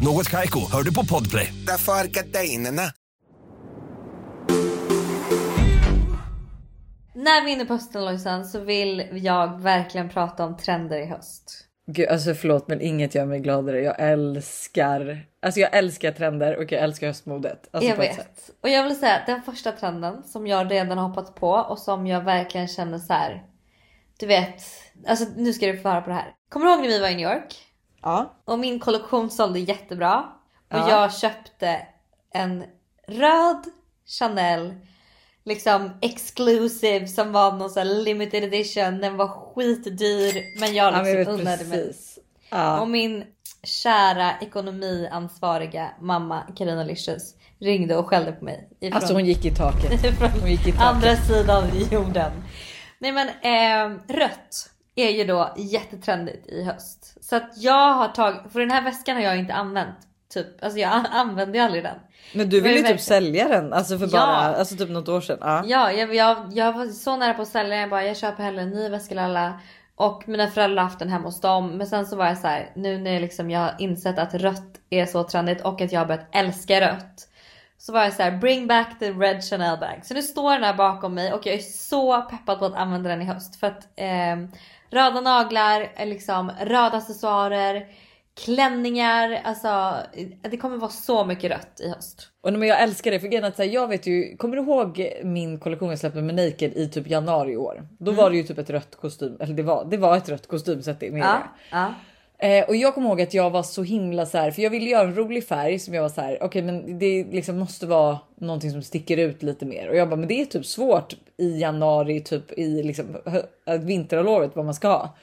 Något Kaiko, hör du på Podplay. Därför är gardinerna. När vi är inne på hösten så vill jag verkligen prata om trender i höst. Gud, alltså förlåt men inget gör mig gladare. Jag älskar, alltså jag älskar trender och jag älskar höstmodet. Alltså jag vet. Och jag vill säga att den första trenden som jag redan har hoppat på och som jag verkligen känner så här. Du vet, alltså nu ska du få höra på det här. Kommer du ihåg när vi var i New York? Ja. Och min kollektion sålde jättebra. Och Ja. jag köpte en röd Chanel liksom exclusive som var någon sån här limited edition. Den var skitdyr men jag Ja, men jag liksom vet unnade mig. Ja. Och min kära ekonomiansvariga mamma Carina Licious ringde och skällde på mig. ifrån- Alltså hon gick i taket. från Hon gick i taket. andra sidan jorden. Nej men eh, rött är ju då jättetrendigt i höst. Så att jag har tagit, för den här väskan har jag inte använt. Typ, alltså jag an- använde ju aldrig den. Men du ville ju typ verkligen- sälja den alltså för bara, Ja. alltså typ något år sedan. Ja. Ja, jag, jag, jag var så nära på att sälja den. Jag bara, jag köper hellre en ny väska lalla. Och mina föräldrar har haft den hemma hos dem. Men sen så var jag så här, nu när jag liksom jag har insett att rött är så trendigt och att jag har börjat älska rött. Så var jag så här, bring back the red Chanel bag. Så nu står den här bakom mig och jag är så peppad på att använda den i höst. För att eh, röda naglar, eh, liksom röda accessoarer, klänningar. Alltså det kommer vara så mycket rött i höst. Och men jag älskar det för grejen att så här, jag vet ju, kommer du ihåg min kollektion jag släppte med Naked i typ januari i år? Då Mm. var det ju typ ett rött kostym, eller det var, det var ett rött kostymset med Ja, det. ja. Eh, och jag kommer ihåg att jag var så himla så här, för jag ville göra en rolig färg som jag var så här, okej men det liksom måste vara någonting som sticker ut lite mer. Och jag bara, men det är typ svårt i januari, typ i liksom äh, vinterhalvåret vad man ska ha.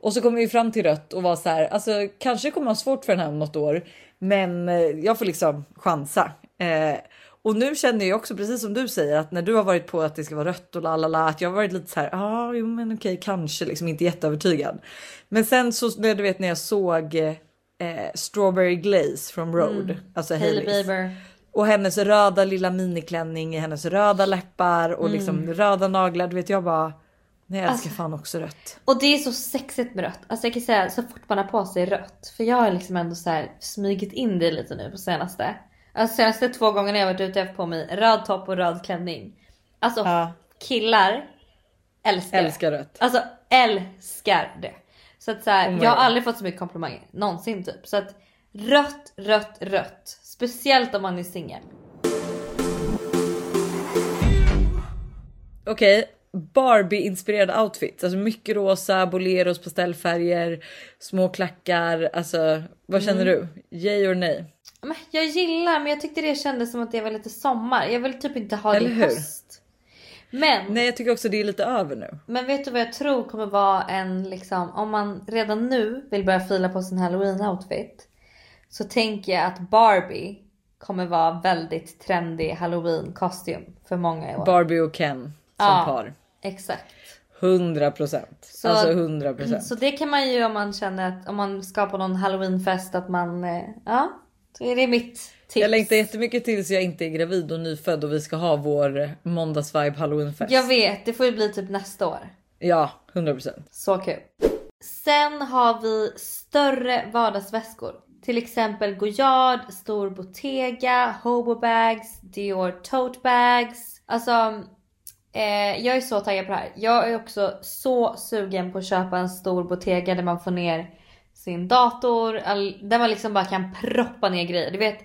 Och så kommer vi fram till rött och var så här, alltså kanske kommer jag ha svårt för den här om något år, men eh, jag får liksom chansa. Eh, och nu känner jag också precis som du säger att när du har varit på att det ska vara rött och lalala att jag har varit lite så här. Ja, ah, jo, men okej, kanske liksom inte jätteövertygad. Men sen så när du vet när jag såg eh, Strawberry Glaze från Road, Mm. alltså Hailey. Bieber. Och hennes röda lilla miniklänning i hennes röda läppar och liksom Mm. röda naglar. Du vet jag bara. Nej, jag älskar Alltså- fan också rött. Och det är så sexigt med rött. Alltså jag kan säga så fort man har på sig rött. För jag har liksom ändå så här smugit in det lite nu på senaste. Alltså senaste två gångerna jag varit ute har jag på mig röd topp och röd klänning. Alltså killar älskar, Älskar rött. Alltså älskar det. Så att så här, Oh jag har aldrig fått så mycket komplimanger någonsin typ. Så att rött, rött, rött. Speciellt om man är singel. Okej, Barbie inspirerade outfits, alltså mycket rosa, boleros, pastellfärger, små klackar. Alltså vad känner Mm. du? Yay or nej? Jag gillar men jag tyckte det kändes som att det var lite sommar. Jag vill typ inte ha Eller det i hur? höst. Men Nej, jag tycker också det är lite över nu. Men vet du vad jag tror kommer vara en liksom, om man redan nu vill börja fila på sin halloween outfit. Så tänker jag att Barbie kommer vara väldigt trendig halloween kostym för många i år. Barbie och Ken som Ja. par. Exakt. 100 procent. Så- Alltså 100 procent. Så det kan man ju om man känner att om man ska på någon halloweenfest att man, eh, ja. Så är det mitt tips. Jag längtar jättemycket tills jag inte är gravid och nyfödd och vi ska ha vår måndagsvibe halloweenfest. Jag vet, det får ju bli typ nästa år. Ja, 100 procent. Så kul. Sen har vi större vardagsväskor. Till exempel Goyard, stor Bottega, Hobo bags, Dior tote bags. Alltså, eh, jag är så taggad på det här. Jag är också så sugen på att köpa en stor Bottega där man får ner sin dator, all, där man liksom bara kan proppa ner grejer. Du vet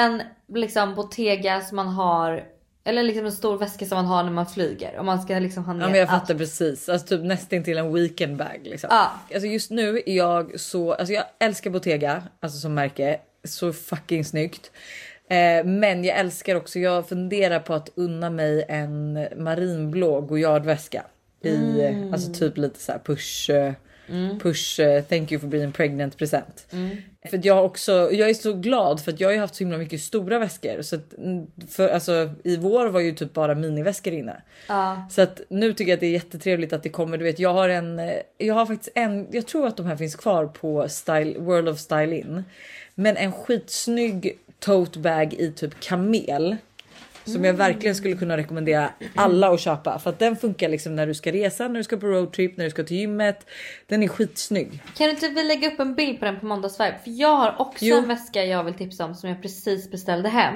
en liksom Bottega som man har Eller liksom en stor väska som man har när man flyger. Om man ska liksom ha ner Ja men jag allt. fattar precis. Alltså typ nästan till en weekend bag liksom. Ja. Alltså just nu är jag så, alltså jag älskar Bottega, alltså som märke. Så fucking snyggt. Eh, men jag älskar också, jag funderar på att unna mig en marinblå goyardväska. I Mm. alltså typ lite så här push, eh, push eh, thank you for being pregnant present. Mm. För jag också, jag är så glad för att jag har ju haft så himla mycket stora väskor. Så att, mm, för, alltså, i vår var ju typ bara miniväskor inne. Ja. Så att nu tycker jag att det är jättetrevligt att det kommer. Du vet, jag har en. eh, Jag har faktiskt en. Jag tror att de här finns kvar på style, World of Style In, men en skitsnygg tote bag i typ kamel som jag verkligen skulle kunna rekommendera alla att köpa för att den funkar liksom när du ska resa, när du ska på roadtrip, när du ska till gymmet. Den är skitsnygg. Kan du inte vi lägga upp en bild på den på måndagsvibe? För jag har också Jo. en väska jag vill tipsa om som jag precis beställde hem.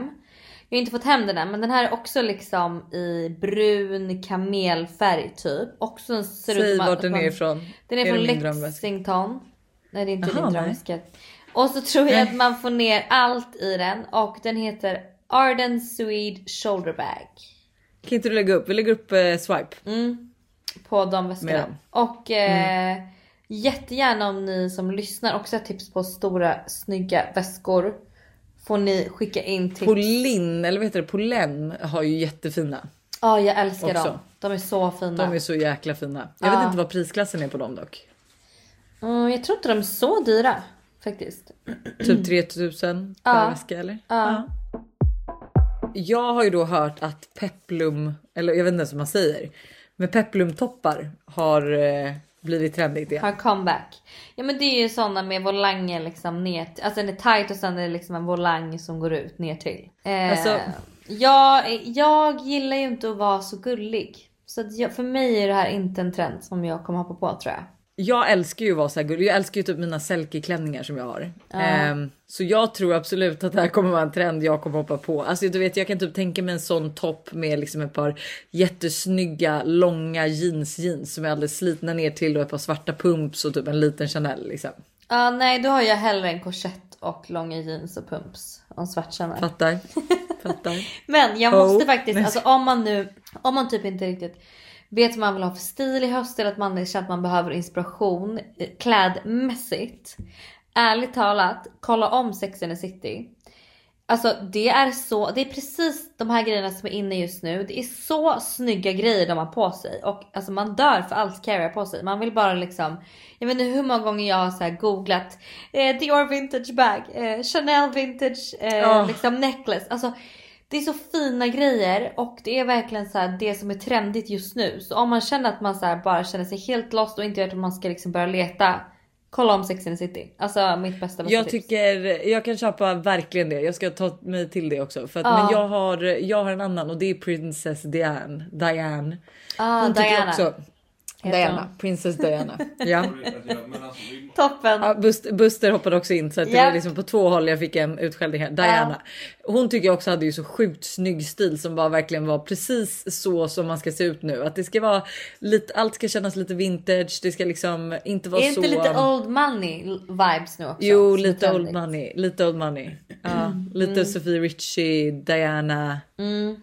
Jag har inte fått hem den än men den här är också liksom i brun kamelfärg typ. Också ser ut Säg som att vart den är ifrån. Den är, Är från? Lexington. Nej det är inte Aha, din drömväska. Och så tror jag att man får ner allt i den och den heter Arden Swede Shoulder Bag. Kan inte du lägga upp? Vi lägger upp eh, swipe. Mm. På de väskorna. Och eh, jättegärna om ni som lyssnar också har tips på stora snygga väskor. Får ni skicka in tips. Polin eller vad heter det? Polen har ju jättefina. Ja jag älskar Också. dem. De är så fina. De är så jäkla fina. Jag Ja. vet inte vad prisklassen är på dem dock. mm, jag tror inte de är så dyra faktiskt. Typ 3000 per Ja. väska eller? Ja. Jag har ju då hört att peplum, eller jag vet inte ens vad man säger, men peplumtoppar har eh, blivit trendigt igen. Har comeback. Ja men det är ju sådana med volanger liksom ner alltså den är tight och sen är det liksom en volang som går ut ner till. Eh, Alltså- jag, jag gillar ju inte att vara så gullig. Så jag, för mig är det här inte en trend som jag kommer hoppa på tror jag. Jag älskar ju att vara så här gullig. Jag älskar ju typ mina selkie-klänningar som jag har. Ja. Ehm, så jag tror absolut att det här kommer vara en trend jag kommer hoppa på. Alltså du vet, jag kan typ tänka mig en sån topp med liksom ett par jättesnygga långa jeans jeans som är alldeles slitna ner till och ett par svarta pumps och typ en liten Chanel liksom. Ja nej då har jag hellre en korsett och långa jeans och pumps och en svart Chanel. Fattar? Fattar? Men jag Oh. måste faktiskt, Nej. alltså om man nu, om man typ inte riktigt vet vad man vill ha för stil i höst eller att man känner att man behöver inspiration klädmässigt. Ärligt talat, kolla om Sex and the City. Alltså det är så, det är precis de här grejerna som är inne just nu. Det är så snygga grejer de har på sig och alltså man dör för allt Carrie har på sig. Man vill bara liksom, jag vet inte hur många gånger jag har så googlat eh, Dior vintage bag, eh, Chanel vintage eh, Ja. liksom necklace. Alltså det är så fina grejer och det är verkligen så här det som är trendigt just nu. Så om man känner att man så bara känner sig helt lost och inte vet hur man ska liksom börja leta. Kolla om Sex and the City. Alltså mitt bästa bästa Jag tips. tycker jag kan köpa verkligen det. Jag ska ta mig till det också för att, Ja. men jag har. Jag har en annan och det är Princess Diane. Diane. Ah, Hon tycker Diana. också. Diana, hon. Princess Diana. ja. Toppen. Ja, Bust- Buster hoppade också in så att det Ja. var liksom på två håll jag fick en utskällning här. Diana. Hon tycker jag också hade ju så sjukt snygg stil som bara verkligen var precis så som man ska se ut nu. Att det ska vara lite, allt ska kännas lite vintage. Det ska liksom inte vara Är så. inte lite old money vibes nu också? Jo, är lite old money. Lite old money. Ja, lite Sophie Richie, Diana. Mm,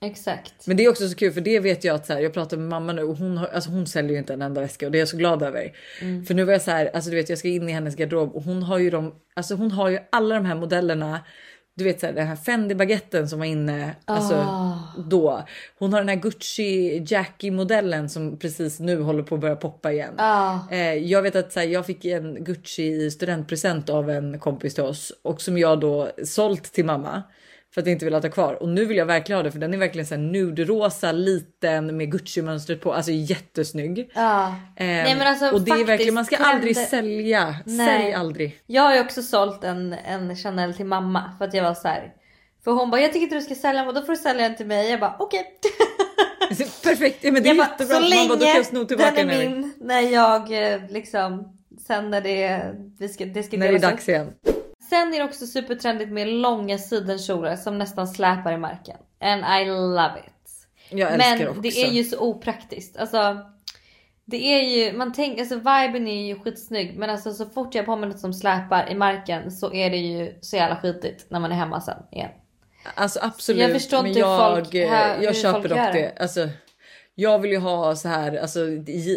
exakt. Men det är också så kul för det vet jag att så här, jag pratar med mamma nu och hon, har, alltså hon säljer ju inte en enda väska och det är jag så glad över. Mm. För nu var jag så här, alltså du vet jag ska in i hennes garderob och hon har ju de, alltså hon har ju alla de här modellerna. Du vet så här, den här Fendi baguetten som var inne alltså, Ah. då. Hon har den här Gucci Jackie modellen som precis nu håller på att börja poppa igen. Ah. Eh, jag vet att så här, jag fick en Gucci i studentpresent av en kompis till oss och som jag då sålt till mamma för att jag inte vill ha kvar och nu vill jag verkligen ha det för den är verkligen så här nuderosa liten med Gucci mönstret på, alltså jättesnygg. Ja. Ehm, Nej, men alltså, och det är verkligen, man ska aldrig trender- sälja. Nej. Sälj aldrig. Jag har ju också sålt en, en Chanel till mamma för att jag var så här. För hon bara jag tycker inte du ska sälja den och då får du sälja den till mig. Jag bara okej. Perfekt, ja, men det är Jag bara, jättebra. så man bara, då länge sno tillbaka den är min när jag eh, liksom sen när det, vi ska, det ska När det är delas upp. dags igen. Sen är det också supertrendigt med långa sidenkjolar som nästan släpar i marken. And I love it. Jag älskar Men också. det är ju så opraktiskt. Alltså, det är ju, man tänker, alltså viben är ju skitsnygg men alltså så fort jag har på mig något som släpar i marken så är det ju så jävla skitigt när man är hemma sen igen. Alltså absolut. Jag förstår men inte hur jag, folk- eh, här- hur jag köper folk dock gör. det. Alltså, jag vill ju ha så här, alltså,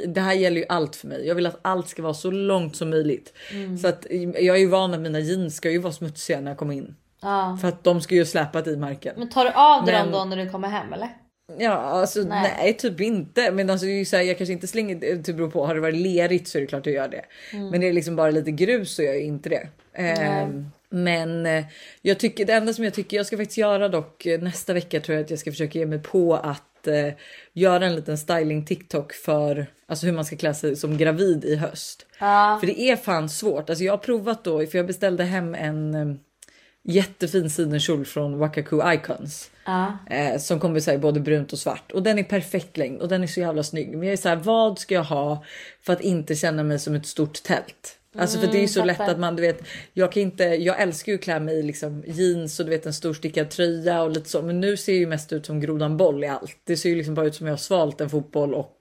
det här gäller ju allt för mig. Jag vill att allt ska vara så långt som möjligt. Mm. Så att jag är ju van att mina jeans ska ju vara smutsiga när jag kommer in. Ja. För att de ska ju släpat i marken. Men tar du av dig dem då när du kommer hem eller? Ja, alltså nej. Nej. typ inte. Men alltså, det är ju så här, jag kanske inte slänger, det typ beror på. Har det varit lerigt så är det klart jag gör det. Mm. Men det är liksom bara lite grus så gör jag inte det. Ehm, men eh, jag tycker det enda som jag tycker jag ska faktiskt göra dock eh, nästa vecka tror jag att jag ska försöka ge mig på att eh, göra en liten styling TikTok för alltså hur man ska klä sig som gravid i höst. Ja. För det är fan svårt. Alltså jag har provat då, för jag beställde hem en eh, jättefin sidenkjol från Wakaku Icons. Ja. Eh, som kommer säga både brunt och svart och den är perfekt längd och den är så jävla snygg. Men jag är så här, vad ska jag ha för att inte känna mig som ett stort tält? Alltså för det är ju så Mm, lätt att man du vet, jag kan inte, jag älskar ju att klä mig i liksom jeans och du vet en storstickad tröja och lite så. Men nu ser jag ju mest ut som grodan boll i allt. Det ser ju liksom bara ut som jag har svalt en fotboll och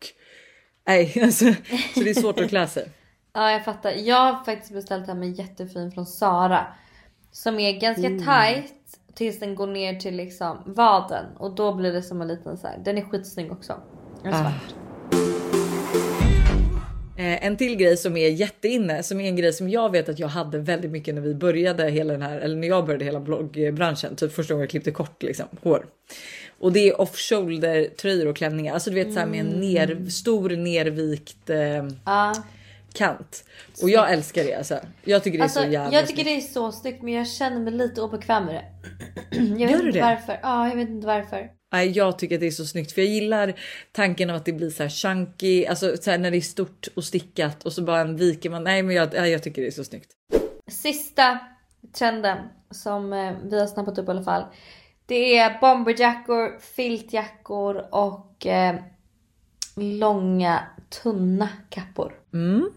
nej, alltså, så det är svårt att klä sig. Ja jag fattar. Jag har faktiskt beställt hem en jättefin från Sara. Som är ganska Mm. tight tills den går ner till liksom vaden. Och då blir det som en liten så här. Den är skitsnygg också. Den är Ah. svart. Eh, en till grej som är jätteinne, som är en grej som jag vet att jag hade väldigt mycket när vi började hela den här, eller när jag började hela bloggbranschen, typ första gången jag klippte kort liksom, hår. Och det är off shoulder tröjor och klänningar, alltså du vet så här med en ner, stor nervikt eh, Ja. kant. Och jag älskar det alltså. Jag tycker det är Alltså, så jävla jag tycker snyggt. det är så snyggt men jag känner mig lite obekväm med det. jag Gör vet du inte det? varför. Ja jag vet inte varför. Jag tycker att det är så snyggt för jag gillar tanken av att det blir så här chunky, alltså så här när det är stort och stickat och så bara en viker man. Nej, men jag, jag tycker det är så snyggt. Sista trenden som eh, vi har snappat upp i alla fall. Det är bomberjackor, filtjackor och eh, långa tunna kappor. Mm.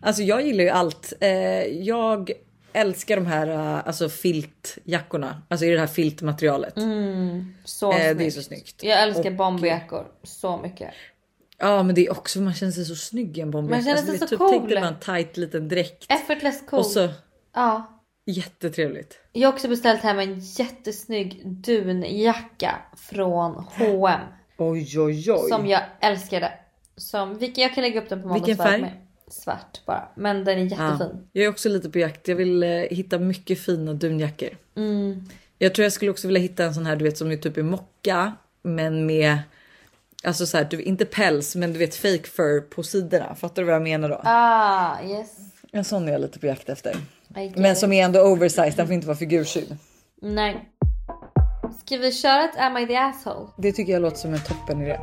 Alltså jag gillar ju allt. Eh, jag älskar de här eh, alltså filtjackorna, alltså i det här filtmaterialet. Mm, så Eh, snyggt. det är så snyggt. Jag älskar Och- bomberjackor så mycket. Ja, men det är också man känner sig så snygg i en bomberjacka. Man känner alltså, sig är så typ, Tänk cool. dig bara en tight liten dräkt Effortless cool. och så Ja. jättetrevligt. Jag har också beställt hem en jättesnygg dunjacka från H&M Oj, oj, oj. Som jag älskade. Som, vilken, jag kan lägga upp den på Vilken måndagsvarv färg? Svart bara. Men den är jättefin. Ja, jag är också lite på jakt. Jag vill eh, hitta mycket fina dunjackor. Mm. Jag tror jag skulle också vilja hitta en sån här du vet som är typ i mocka men med alltså så här, du, inte päls men du vet fake fur på sidorna. Fattar du vad jag menar då? Ah yes. En sån är jag lite på jakt efter. Men som är ändå oversized. Den får inte vara figursydd. Nej. Ska vi köra ett Am I the asshole? Det tycker jag låter som en toppen idé.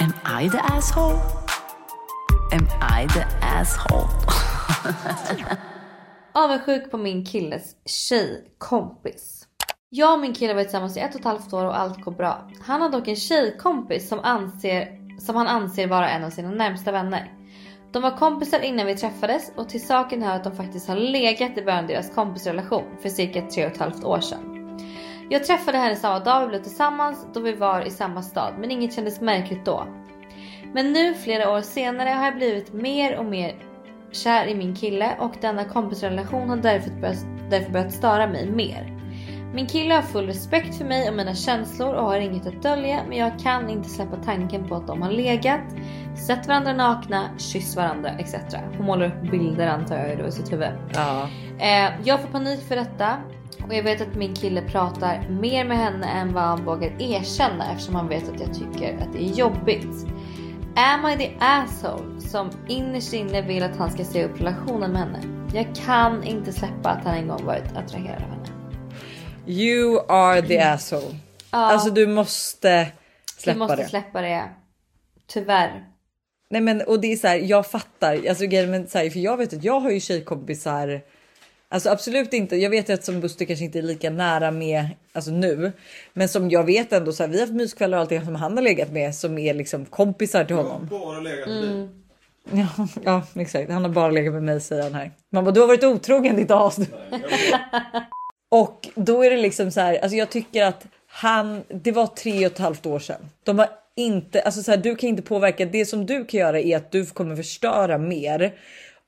Am I the asshole? Am I the asshole? Avundsjuk på min killes tjejkompis. Jag och min kille var tillsammans i ett och ett halvt år och allt går bra. Han har dock en tjejkompis som, anser, som han anser vara en av sina närmsta vänner. De var kompisar innan vi träffades och till saken hör att de faktiskt har legat i början av deras kompisrelation för cirka tre och ett halvt år sedan. Jag träffade henne samma dag vi blev tillsammans då vi var i samma stad men inget kändes märkligt då. Men nu flera år senare har jag blivit mer och mer kär i min kille och denna kompisrelation har därför börjat, därför börjat störa mig mer. Min kille har full respekt för mig och mina känslor och har inget att dölja men jag kan inte släppa tanken på att de har legat, sett varandra nakna, kysst varandra etc. Hon målar upp bilder antar jag då i sitt huvud. Ja. Eh, jag får panik för detta och jag vet att min kille pratar mer med henne än vad han vågar erkänna eftersom han vet att jag tycker att det är jobbigt. Am I the asshole som innerst inne vill att han ska se upp relationen med henne? Jag kan inte släppa att han en gång varit attraherad av henne. You are the asshole. Ja. Alltså du måste Du släppa måste det. släppa det. Tyvärr. Nej men och det är så här, jag fattar. Alltså med så här, för jag vet att jag har ju tjejkompisar. Alltså absolut inte. Jag vet att som Buster kanske inte är lika nära med alltså nu, men som jag vet ändå så här. Vi har haft myskvällar och allting som han har legat med som är liksom kompisar till honom. Bara legat med Mm. Ja, ja, exakt. Han har bara legat med mig säger han här. Man bara, du har varit otrogen ditt as. och då är det liksom så här. Alltså jag tycker att han, det var tre och ett halvt år sedan. De har inte, alltså så här, du kan inte påverka. Det som du kan göra är att du kommer förstöra mer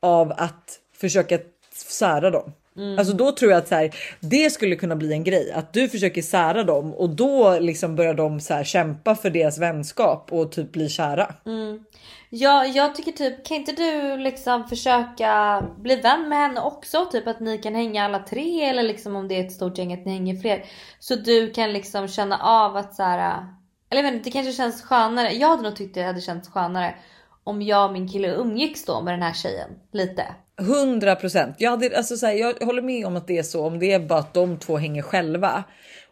av att försöka sära dem. Mm. Alltså då tror jag att så här, det skulle kunna bli en grej att du försöker sära dem och då liksom börjar de så här kämpa för deras vänskap och typ bli kära. Mm. Ja, jag tycker typ, kan inte du liksom försöka bli vän med henne också? Typ att ni kan hänga alla tre eller liksom om det är ett stort gäng att ni hänger fler. Så du kan liksom känna av att så här. Eller jag vet inte, det kanske känns skönare. Jag hade nog tyckt det hade känts skönare om jag och min kille umgicks då med den här tjejen lite. 100 procent. Jag, hade, alltså så här, jag håller med om att det är så om det är bara att de två hänger själva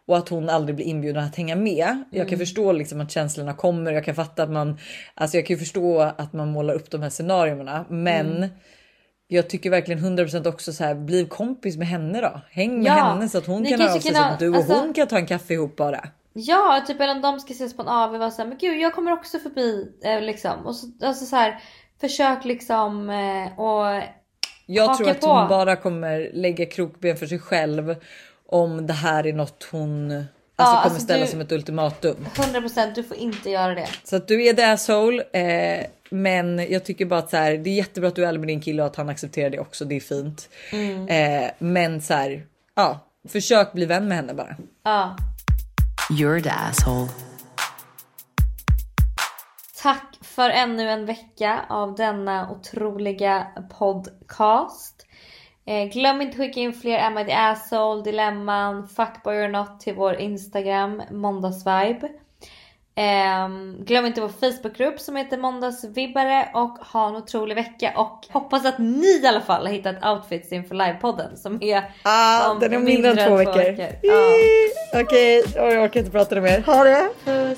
och att hon aldrig blir inbjuden att hänga med. Jag kan Mm. förstå liksom att känslorna kommer. Jag kan fatta att man, alltså jag kan ju förstå att man målar upp de här scenarierna, men Mm. jag tycker verkligen 100% också så här, bli kompis med henne då. Häng med Ja, henne så att hon ni kan höra av sig kan så att du och alltså- hon kan ta en kaffe ihop bara. Ja, typ eller om de ska ses på en AW var såhär, men gud jag kommer också förbi eh, liksom. Och så, alltså så här, försök liksom eh, och Jag tror att på. hon bara kommer lägga krokben för sig själv om det här är något hon alltså kommer alltså ställa du- som ett ultimatum. 100% du får inte göra det. Så att du är the asshole. Eh, men jag tycker bara att så här, det är jättebra att du är ärlig med din kille och att han accepterar det också. Det är fint. Mm. Eh, men så här, ja, försök bli vän med henne bara. Ja. You're the asshole. Tack för ännu en vecka av denna otroliga podcast. Eh, glöm inte att skicka in fler Am I the asshole, dilemman, fuckboy or not till vår Instagram måndagsvibe. Ehm, glöm inte vår Facebookgrupp som heter måndagsvibbare och ha en otrolig vecka och hoppas att ni i alla fall har hittat outfits inför livepodden som är Ah, den är mindre än två veckor. Ja. Okej, jag orkar inte prata mer. Ha det! Puss.